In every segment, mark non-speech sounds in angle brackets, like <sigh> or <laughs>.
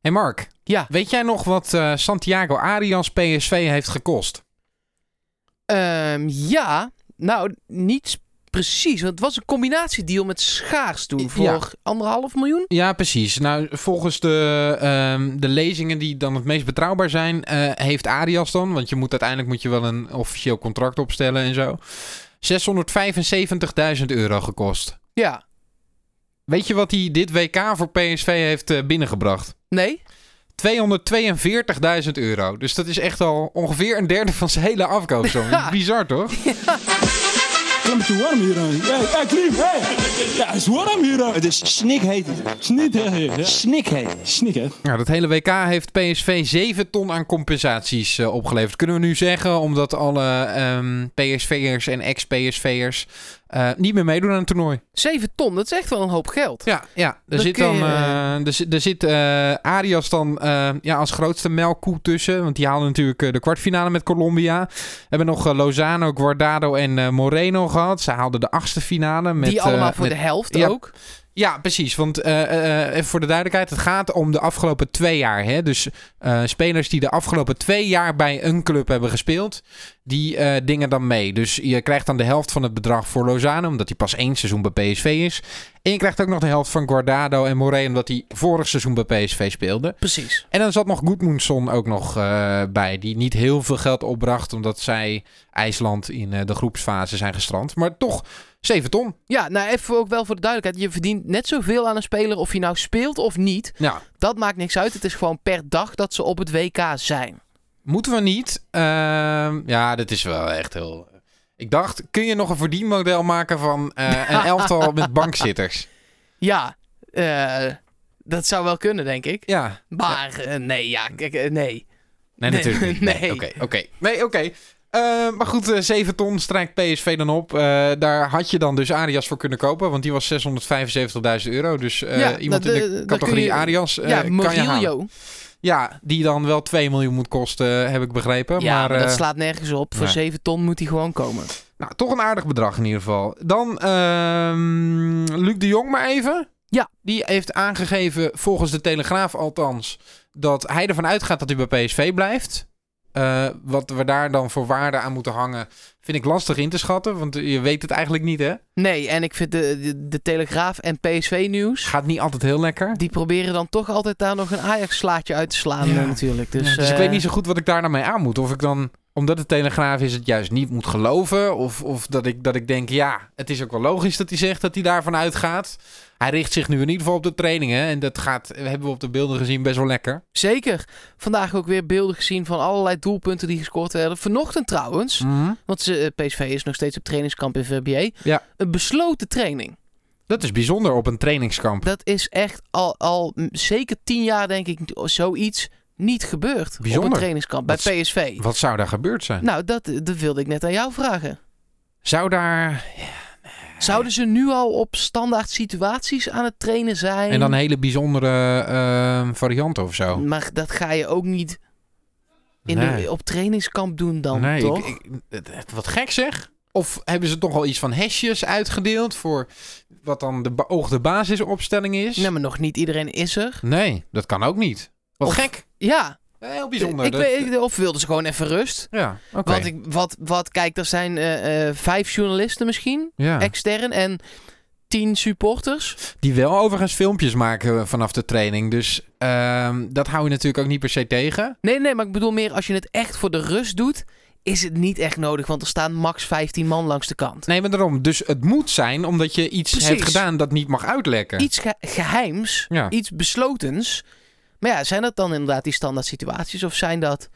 hey Mark, Ja. weet jij nog wat eh, Santiago Arias PSV heeft gekost? Ehm, ja, nou, niet precies. Want het was een combinatiedeal met Schaars toen voor Ja. anderhalf miljoen. Ja, precies. Nou, volgens de, ehm, de lezingen die dan het meest betrouwbaar zijn, eh, heeft Arias dan, want je moet uiteindelijk moet je wel een officieel contract opstellen en zo, 675.000 euro gekost. Ja. Weet je wat hij dit WK voor PSV heeft eh, binnengebracht? Nee? 242.000 euro. Dus dat is echt al ongeveer een derde van zijn hele afkoopsom. Ja. Bizar toch? Klimmetje warm hier aan. Hey, hey, Klim, hey. Ja, het is warm hier aan. Het is snikheet. Ja. Snikheet. Snik, hè. Nou, dat hele WK heeft PSV 7 ton aan compensaties eh, opgeleverd. Kunnen we nu zeggen, omdat alle ehm, PSV'ers en ex-PSV'ers eh, niet meer meedoen aan het toernooi. 7 ton, dat is echt wel een hoop geld. Ja, ja. Er Dat zit dan je, eh, er, zit- er zit eh, Arias dan eh, ja, als grootste melkkoe tussen. Want die haalden natuurlijk de kwartfinale met Colombia. We hebben nog Lozano, Guardado en eh, Moreno gehad. Ze haalden de achtste finale. Met, Die allemaal voor met- de helft ja. ook. Ja, precies. Want eh, eh, even voor de duidelijkheid, het gaat om de afgelopen twee jaar. Hè? Dus eh, spelers die de afgelopen twee jaar bij een club hebben gespeeld, die eh, dingen dan mee. Dus je krijgt dan de helft van het bedrag voor Lozano, omdat hij pas één seizoen bij PSV is. En je krijgt ook nog de helft van Guardado en Moreno, omdat hij vorig seizoen bij PSV speelde. Precies. En dan zat nog Goedmoensson ook nog eh, bij, die niet heel veel geld opbracht, omdat zij IJsland in eh, de groepsfase zijn gestrand. Maar toch 7 ton. Ja, nou even ook wel voor de duidelijkheid. Je verdient net zoveel aan een speler of je nou speelt of niet. Ja, Dat maakt niks uit. Het is gewoon per dag dat ze op het WK zijn. Moeten we niet? Ehm, ja, dit is wel echt heel. Ik dacht, kun je nog een verdienmodel maken van eh, een <laughs> elftal met bankzitters? Ja, eh, dat zou wel kunnen, denk ik. Ja. Maar eh, nee, ja, kijk, nee. Nee, Nee, natuurlijk <laughs> niet. Nee, nee. oké. oké. Nee, oké. Eh, maar goed, eh 7 ton strijkt PSV dan op. Eh, daar had je dan dus Arias voor kunnen kopen, want die was 675.000 euro. Dus eh, Ja, iemand dat, in eh, de categorie je- Arias eh, ja, kan je halen. Ja, die dan wel 2 miljoen moet kosten, heb ik begrepen. Ja, maar, maar dat eh, slaat nergens op. Voor nee. 7 ton moet hij gewoon komen. Nou, toch een aardig bedrag in ieder geval. Dan ehm, Luc de Jong maar even. Ja. Die heeft aangegeven, volgens de Telegraaf althans, dat hij ervan uitgaat dat hij bij PSV blijft. Eh, wat we daar dan voor waarde aan moeten hangen, vind ik lastig in te schatten. Want je weet het eigenlijk niet, hè? Nee, en ik vind de, de, de Telegraaf en PSV-nieuws... Gaat niet altijd heel lekker. Die proberen dan toch altijd daar nog een Ajax-slaatje uit te slaan Ja. natuurlijk. Dus, Dus, dus ik eh, weet niet zo goed wat ik daar nou mee aan moet. Of ik dan, omdat het Telegraaf is, het juist niet moet geloven. Of, of dat, ik, dat ik denk, ja, het is ook wel logisch dat hij zegt dat hij daarvan uitgaat. Hij richt zich nu in ieder geval op de trainingen. En dat gaat, hebben we op de beelden gezien, best wel lekker. Zeker. Vandaag ook weer beelden gezien van allerlei doelpunten die gescoord werden. Vanochtend trouwens, Mhm. want eh, PSV is nog steeds op trainingskamp in VBA. Ja. Een besloten training. Dat is bijzonder op een trainingskamp. Dat is echt al, al zeker tien jaar denk ik zoiets niet gebeurd op Bijzonder. een trainingskamp bij Wat- PSV. Wat zou daar gebeurd zijn? Nou, dat, dat wilde ik net aan jou vragen. Zou daar... Zouden ze nu al op standaard situaties aan het trainen zijn? En dan hele bijzondere ehm, varianten of zo? Maar dat ga je ook niet in Nee. de, op trainingskamp doen dan, nee, toch? ik, ik- wat gek zeg. Of hebben ze toch al iets van hesjes uitgedeeld voor wat dan de beoogde basisopstelling is? Nee, maar nog niet iedereen is er. Nee, dat kan ook niet. Wat Of- gek. Ja, Heel bijzonder. ik Dat- weet, ik- of wilden ze gewoon even rust. Ja, oké. Want, ik, wat, wat, kijk, er zijn eh, eh, vijf journalisten misschien, Ja. extern, en tien supporters. Die wel overigens filmpjes maken vanaf de training. Dus ehm, dat hou je natuurlijk ook niet per se tegen. Nee, nee, maar ik bedoel meer, als je het echt voor de rust doet, is het niet echt nodig, want er staan max 15 man langs de kant. Nee, maar daarom. Dus het moet zijn omdat je iets Precies. hebt gedaan dat niet mag uitlekken. Iets ge- geheims, Ja. iets beslotens. Maar ja, zijn dat dan inderdaad die standaard situaties of zijn dat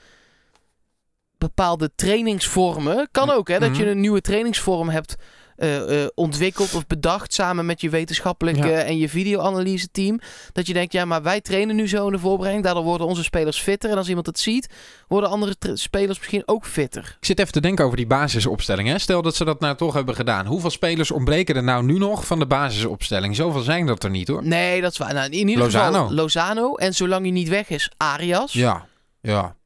bepaalde trainingsvormen? Kan ook, hè, dat je Mhm. een nieuwe trainingsvorm hebt eh, eh, ontwikkeld of bedacht samen met je wetenschappelijke Ja. en je videoanalyse team. Dat je denkt, ja, maar wij trainen nu zo in de voorbereiding. Daardoor worden onze spelers fitter. En als iemand het ziet, worden andere spelers misschien ook fitter. Ik zit even te denken over die basisopstelling. Hè? Stel dat ze dat nou toch hebben gedaan. Hoeveel spelers ontbreken er nou nu nog van de basisopstelling? Zoveel zijn dat er niet hoor. Nee, dat is waar. Nou, in ieder Lozano. geval Lozano. En zolang hij niet weg is, Arias. Ja, ja.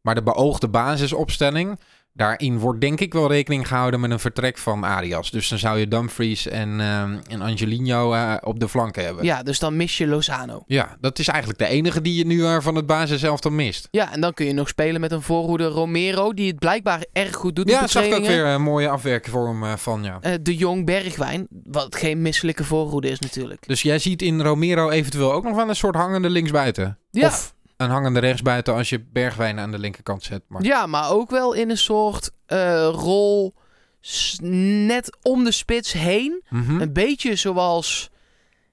Maar de beoogde basisopstelling, Daarin wordt denk ik wel rekening gehouden met een vertrek van Arias. Dus dan zou je Dumfries en, ehm, en Angelino eh, op de flanken hebben. Ja, dus dan mis je Lozano. Ja, dat is eigenlijk de enige die je nu eh, van het basis zelf dan mist. Ja, en dan kun je nog spelen met een voorhoede Romero, die het blijkbaar erg goed doet Ja, dat zag ik ook weer een mooie afwerkvorm eh, van, ja. Eh, de Jong Bergwijn, wat geen misselijke voorhoede is natuurlijk. Dus jij ziet in Romero eventueel ook nog wel een soort hangende linksbuiten. Ja. Of een hangende rechtsbuiten als je Bergwijn aan de linkerkant zet. Maar... Ja, maar ook wel in een soort eh, rol net om de spits heen. Mhm. Een beetje zoals...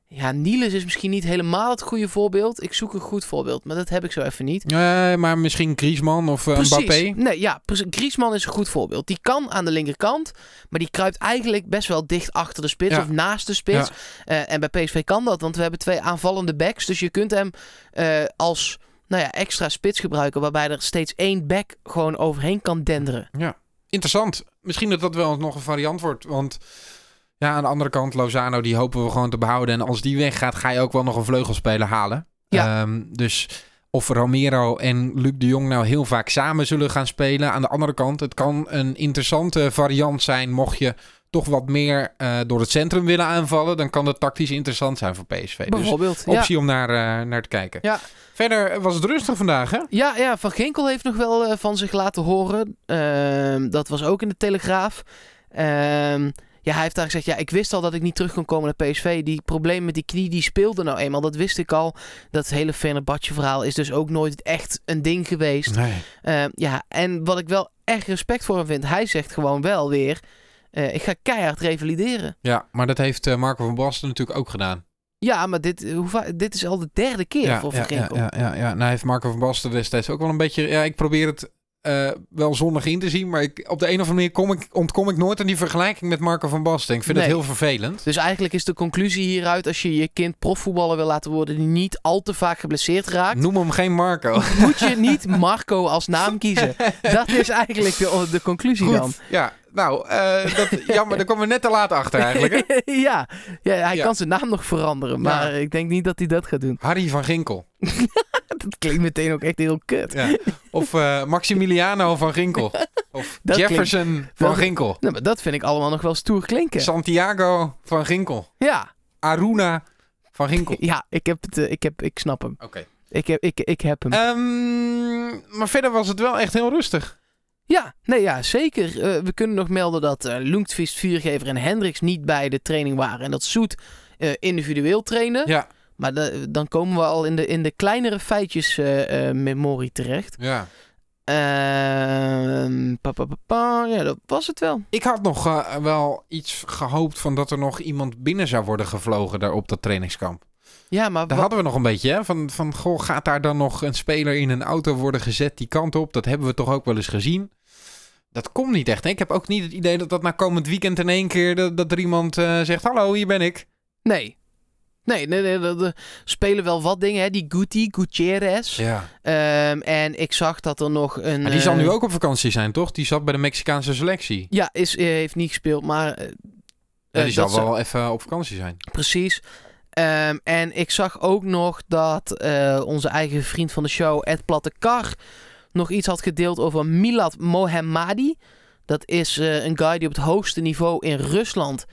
Ja, Niels is misschien niet helemaal het goede voorbeeld. Ik zoek een goed voorbeeld, maar dat heb ik zo even niet. Eh, maar misschien Griezmann of uh, Mbappé. Nee, ja. Griezmann is een goed voorbeeld. Die kan aan de linkerkant, maar die kruipt eigenlijk best wel dicht achter de spits Ja. of naast de spits. Eh, en bij PSV kan dat, want we hebben twee aanvallende backs. Dus je kunt hem als nou ja, extra spits gebruiken, waarbij er steeds één back gewoon overheen kan denderen. Interessant. Misschien dat dat wel nog een variant wordt. Want ja, aan de andere kant, Lozano, die hopen we gewoon te behouden. En als die weggaat, ga je ook wel nog een vleugelspeler halen. Ja. Ehm, dus of Romero en Luc de Jong nou heel vaak samen zullen gaan spelen. Aan de andere kant, het kan een interessante variant zijn. Mocht je toch wat meer eh, door het centrum willen aanvallen, dan kan dat tactisch interessant zijn voor PSV. Dus Bijvoorbeeld. Ja. optie om naar, eh, naar te kijken. Ja. Verder was het rustig vandaag, hè? Ja, ja, Van Ginkel heeft nog wel eh, van zich laten horen. Ehm, dat was ook in de Telegraaf. Ehm, ja, hij heeft daar gezegd, ja, ik wist al dat ik niet terug kon komen naar PSV. Die probleem met die knie, die speelde nou eenmaal. Dat wist ik al. Dat hele Fenerbahce verhaal is dus ook nooit echt een ding geweest. Nee. Ehm, ja, en wat ik wel echt respect voor hem vind, hij zegt gewoon wel weer... eh, ik ga keihard revalideren. Ja, maar dat heeft eh, Marco van Basten natuurlijk ook gedaan. Ja, maar dit, hoe va- dit is al de derde keer voor Van ja, Ginkel. ja, ja, ja. Nou heeft Marco van Basten destijds ook wel een beetje... Ja, ik probeer het eh, wel zonnig in te zien, maar ik, op de een of andere manier kom ik, ontkom ik nooit aan die vergelijking met Marco van Basten. Ik vind Nee. het heel vervelend. Dus eigenlijk is de conclusie hieruit, als je je kind profvoetballer wil laten worden die niet al te vaak geblesseerd raakt, Noem hem geen Marco. moet je niet <laughs> Marco als naam kiezen. <laughs> Dat is eigenlijk de, de conclusie dan. Ja, nou, eh, dat, jammer, daar komen we net te laat achter eigenlijk. Hè? <laughs> ja. ja, hij Ja. kan zijn naam nog veranderen, maar ik denk niet dat hij dat gaat doen. Harry van Ginkel. <laughs> Dat klinkt meteen ook echt heel kut. Ja. Of eh, Maximiliano van Ginkel. Of <laughs> Dat Jefferson van Ginkel. Nou, maar dat vind ik allemaal nog wel stoer klinken. Santiago van Ginkel. Ja, Aruna van Ginkel. ja ik, heb het, eh, ik, heb, ik snap hem. Oké. Ik heb, ik, ik heb hem. Ehm, maar verder was het wel echt heel rustig. Ja, nee, ja, zeker. Eh, we kunnen nog melden dat eh Lundqvist, Viergever en Hendricks niet bij de training waren. En dat Soet eh, individueel trainen. Ja. Maar de- dan komen we al in de, in de kleinere feitjes memorie terecht. Ja. Ehm, pa, pa, pa, pa, ja, dat was het wel. Ik had nog wel iets gehoopt van dat er nog iemand binnen zou worden gevlogen daar op dat trainingskamp. Ja, maar Daar hadden we nog een beetje, hè? Van, van goh, gaat daar dan nog een speler in een auto worden gezet die kant op? Dat hebben we toch ook wel eens gezien. Dat komt niet echt. hè? Ik heb ook niet het idee dat dat na komend weekend in één keer dat, dat er iemand eh, zegt: Hallo, hier ben ik. nee. Nee, nee, nee, spelen wel wat dingen, hè. Die Guti, Gutierrez. Ja. Ehm, en ik zag dat er nog een... Maar die zal eh, nu ook op vakantie zijn, toch? Die zat bij de Mexicaanse selectie. Ja, is, eh, heeft niet gespeeld, maar... eh, Ja, eh, die zal wel even op vakantie zijn. Precies. Ehm, en ik zag ook nog dat eh, onze eigen vriend van de show, Ed Plattekar, nog iets had gedeeld over Milad Mohammadi. Dat is eh, een guy die op het hoogste niveau in Rusland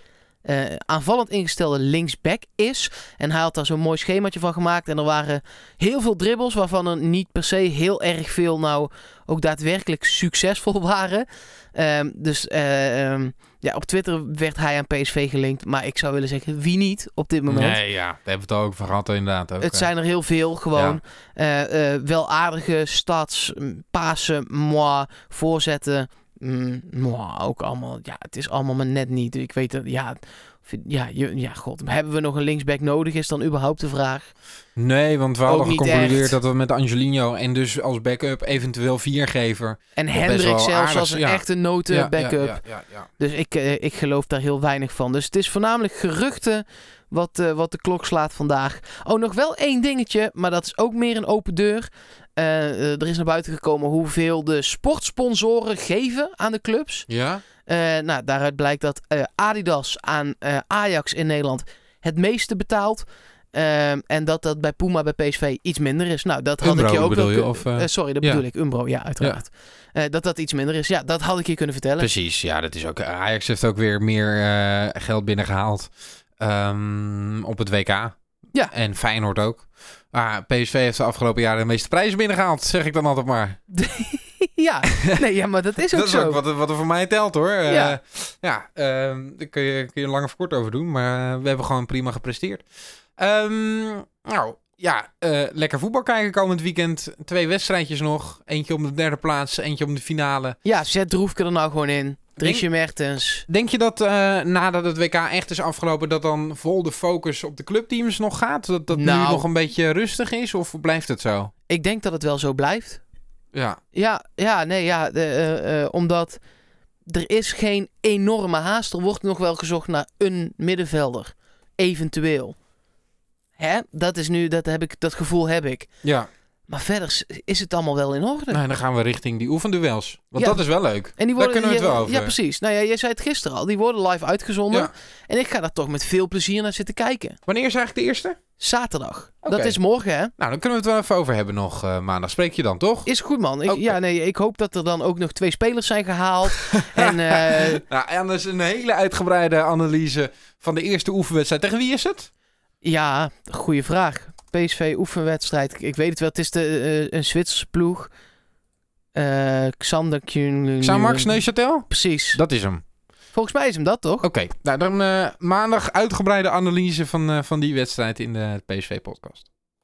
eh, aanvallend ingestelde linksback is. En hij had daar zo'n mooi schemaatje van gemaakt. En er waren heel veel dribbles, waarvan er niet per se heel erg veel nou ook daadwerkelijk succesvol <laughs> waren. Ehm, dus eh, ehm, ja, op Twitter werd hij aan PSV gelinkt. Maar ik zou willen zeggen, wie niet op dit moment? Nee, ja. Daar hebben we het ook over gehad, inderdaad. Ook, Het zijn er heel veel gewoon. Eh, wel aardige stads, pasen, moi, voorzetten. Mm, ook allemaal. Ja, het is allemaal maar net niet. Ik weet het, ja. Ja, je, ja, god. Hebben we nog een linksback nodig? Is dan überhaupt de vraag. Nee, want we hadden geconcludeerd dat we met Angelino en dus als backup eventueel viergever. En Hendrik zelfs aardig, als een ja. echte noten backup. Ja, ja, ja, Dus ik, eh, ik geloof daar heel weinig van. Dus het is voornamelijk geruchten wat, eh, wat de klok slaat vandaag. Oh, nog wel één dingetje, maar dat is ook meer een open deur. Eh, eh, er is naar buiten gekomen hoeveel de sportsponsoren geven aan de clubs. ja. Nou, daaruit blijkt dat Adidas aan Ajax in Nederland het meeste betaalt. En dat dat bij Puma bij PSV iets minder is. Nou, dat had ik je ook wel je, kun- of, sorry, dat ja. bedoel ik. Umbro, ja, uiteraard. Dat dat iets minder is. Ja, dat had ik je kunnen vertellen. Precies, ja, dat is ook. Ajax heeft ook weer meer geld binnengehaald ehm, op het WK. Ja. En Feyenoord ook. Maar PSV heeft de afgelopen jaren de meeste prijzen binnengehaald, zeg ik dan altijd maar. <laughs> ja, nee, ja, maar dat is <laughs> ook dat is zo. ook wat, er- wat er voor mij telt hoor. Eh, Ja. ja, ehm, daar kun je, kun je lang of kort over doen, maar we hebben gewoon prima gepresteerd. Ehm, nou, ja, eh, lekker voetbal kijken komend weekend. Twee wedstrijdjes nog. Eentje om de derde plaats, eentje om de finale. Ja, zet Droefke er nou gewoon in. Driesje Mertens. Denk je dat eh, nadat het WK echt is afgelopen, dat dan vol de focus op de clubteams nog gaat? Dat dat nu Nou. nog een beetje rustig is? Of blijft het zo? Ik denk dat het wel zo blijft. Ja, Ja, ja, nee, ja. de, eh, eh, omdat er is geen enorme haast. Er wordt nog wel gezocht naar een middenvelder. Eventueel. Hè? Dat is nu, dat, heb ik, dat gevoel heb ik. ja. Maar verder is het allemaal wel in orde. Nou, dan gaan we richting die oefenduels. Want Ja. dat is wel leuk. En die Daar worden, kunnen we het ja, wel over. Ja, precies. Nou ja, jij zei het gisteren al. Die worden live uitgezonden. Ja. En ik ga daar toch met veel plezier naar zitten kijken. Wanneer is eigenlijk de eerste? Zaterdag. Dat is morgen, hè? Nou, dan kunnen we het wel even over hebben nog eh, maandag. Spreek je dan, toch? Is goed, man. Ik. Ja, nee, ik hoop dat er dan ook nog twee spelers zijn gehaald. <laughs> en eh, Nou, en dat is een hele uitgebreide analyse van de eerste oefenwedstrijd. Tegen wie is het? ja, goede vraag. PSV oefenwedstrijd. Ik weet het wel. Het is de, eh, een Zwitserse ploeg. Eh Xander Kuhn. Saint-Max Neuchâtel? Precies. Dat is hem. Volgens mij is hem dat, toch? Oké, nou dan eh, maandag uitgebreide analyse van, eh, van die wedstrijd in de PSV-podcast.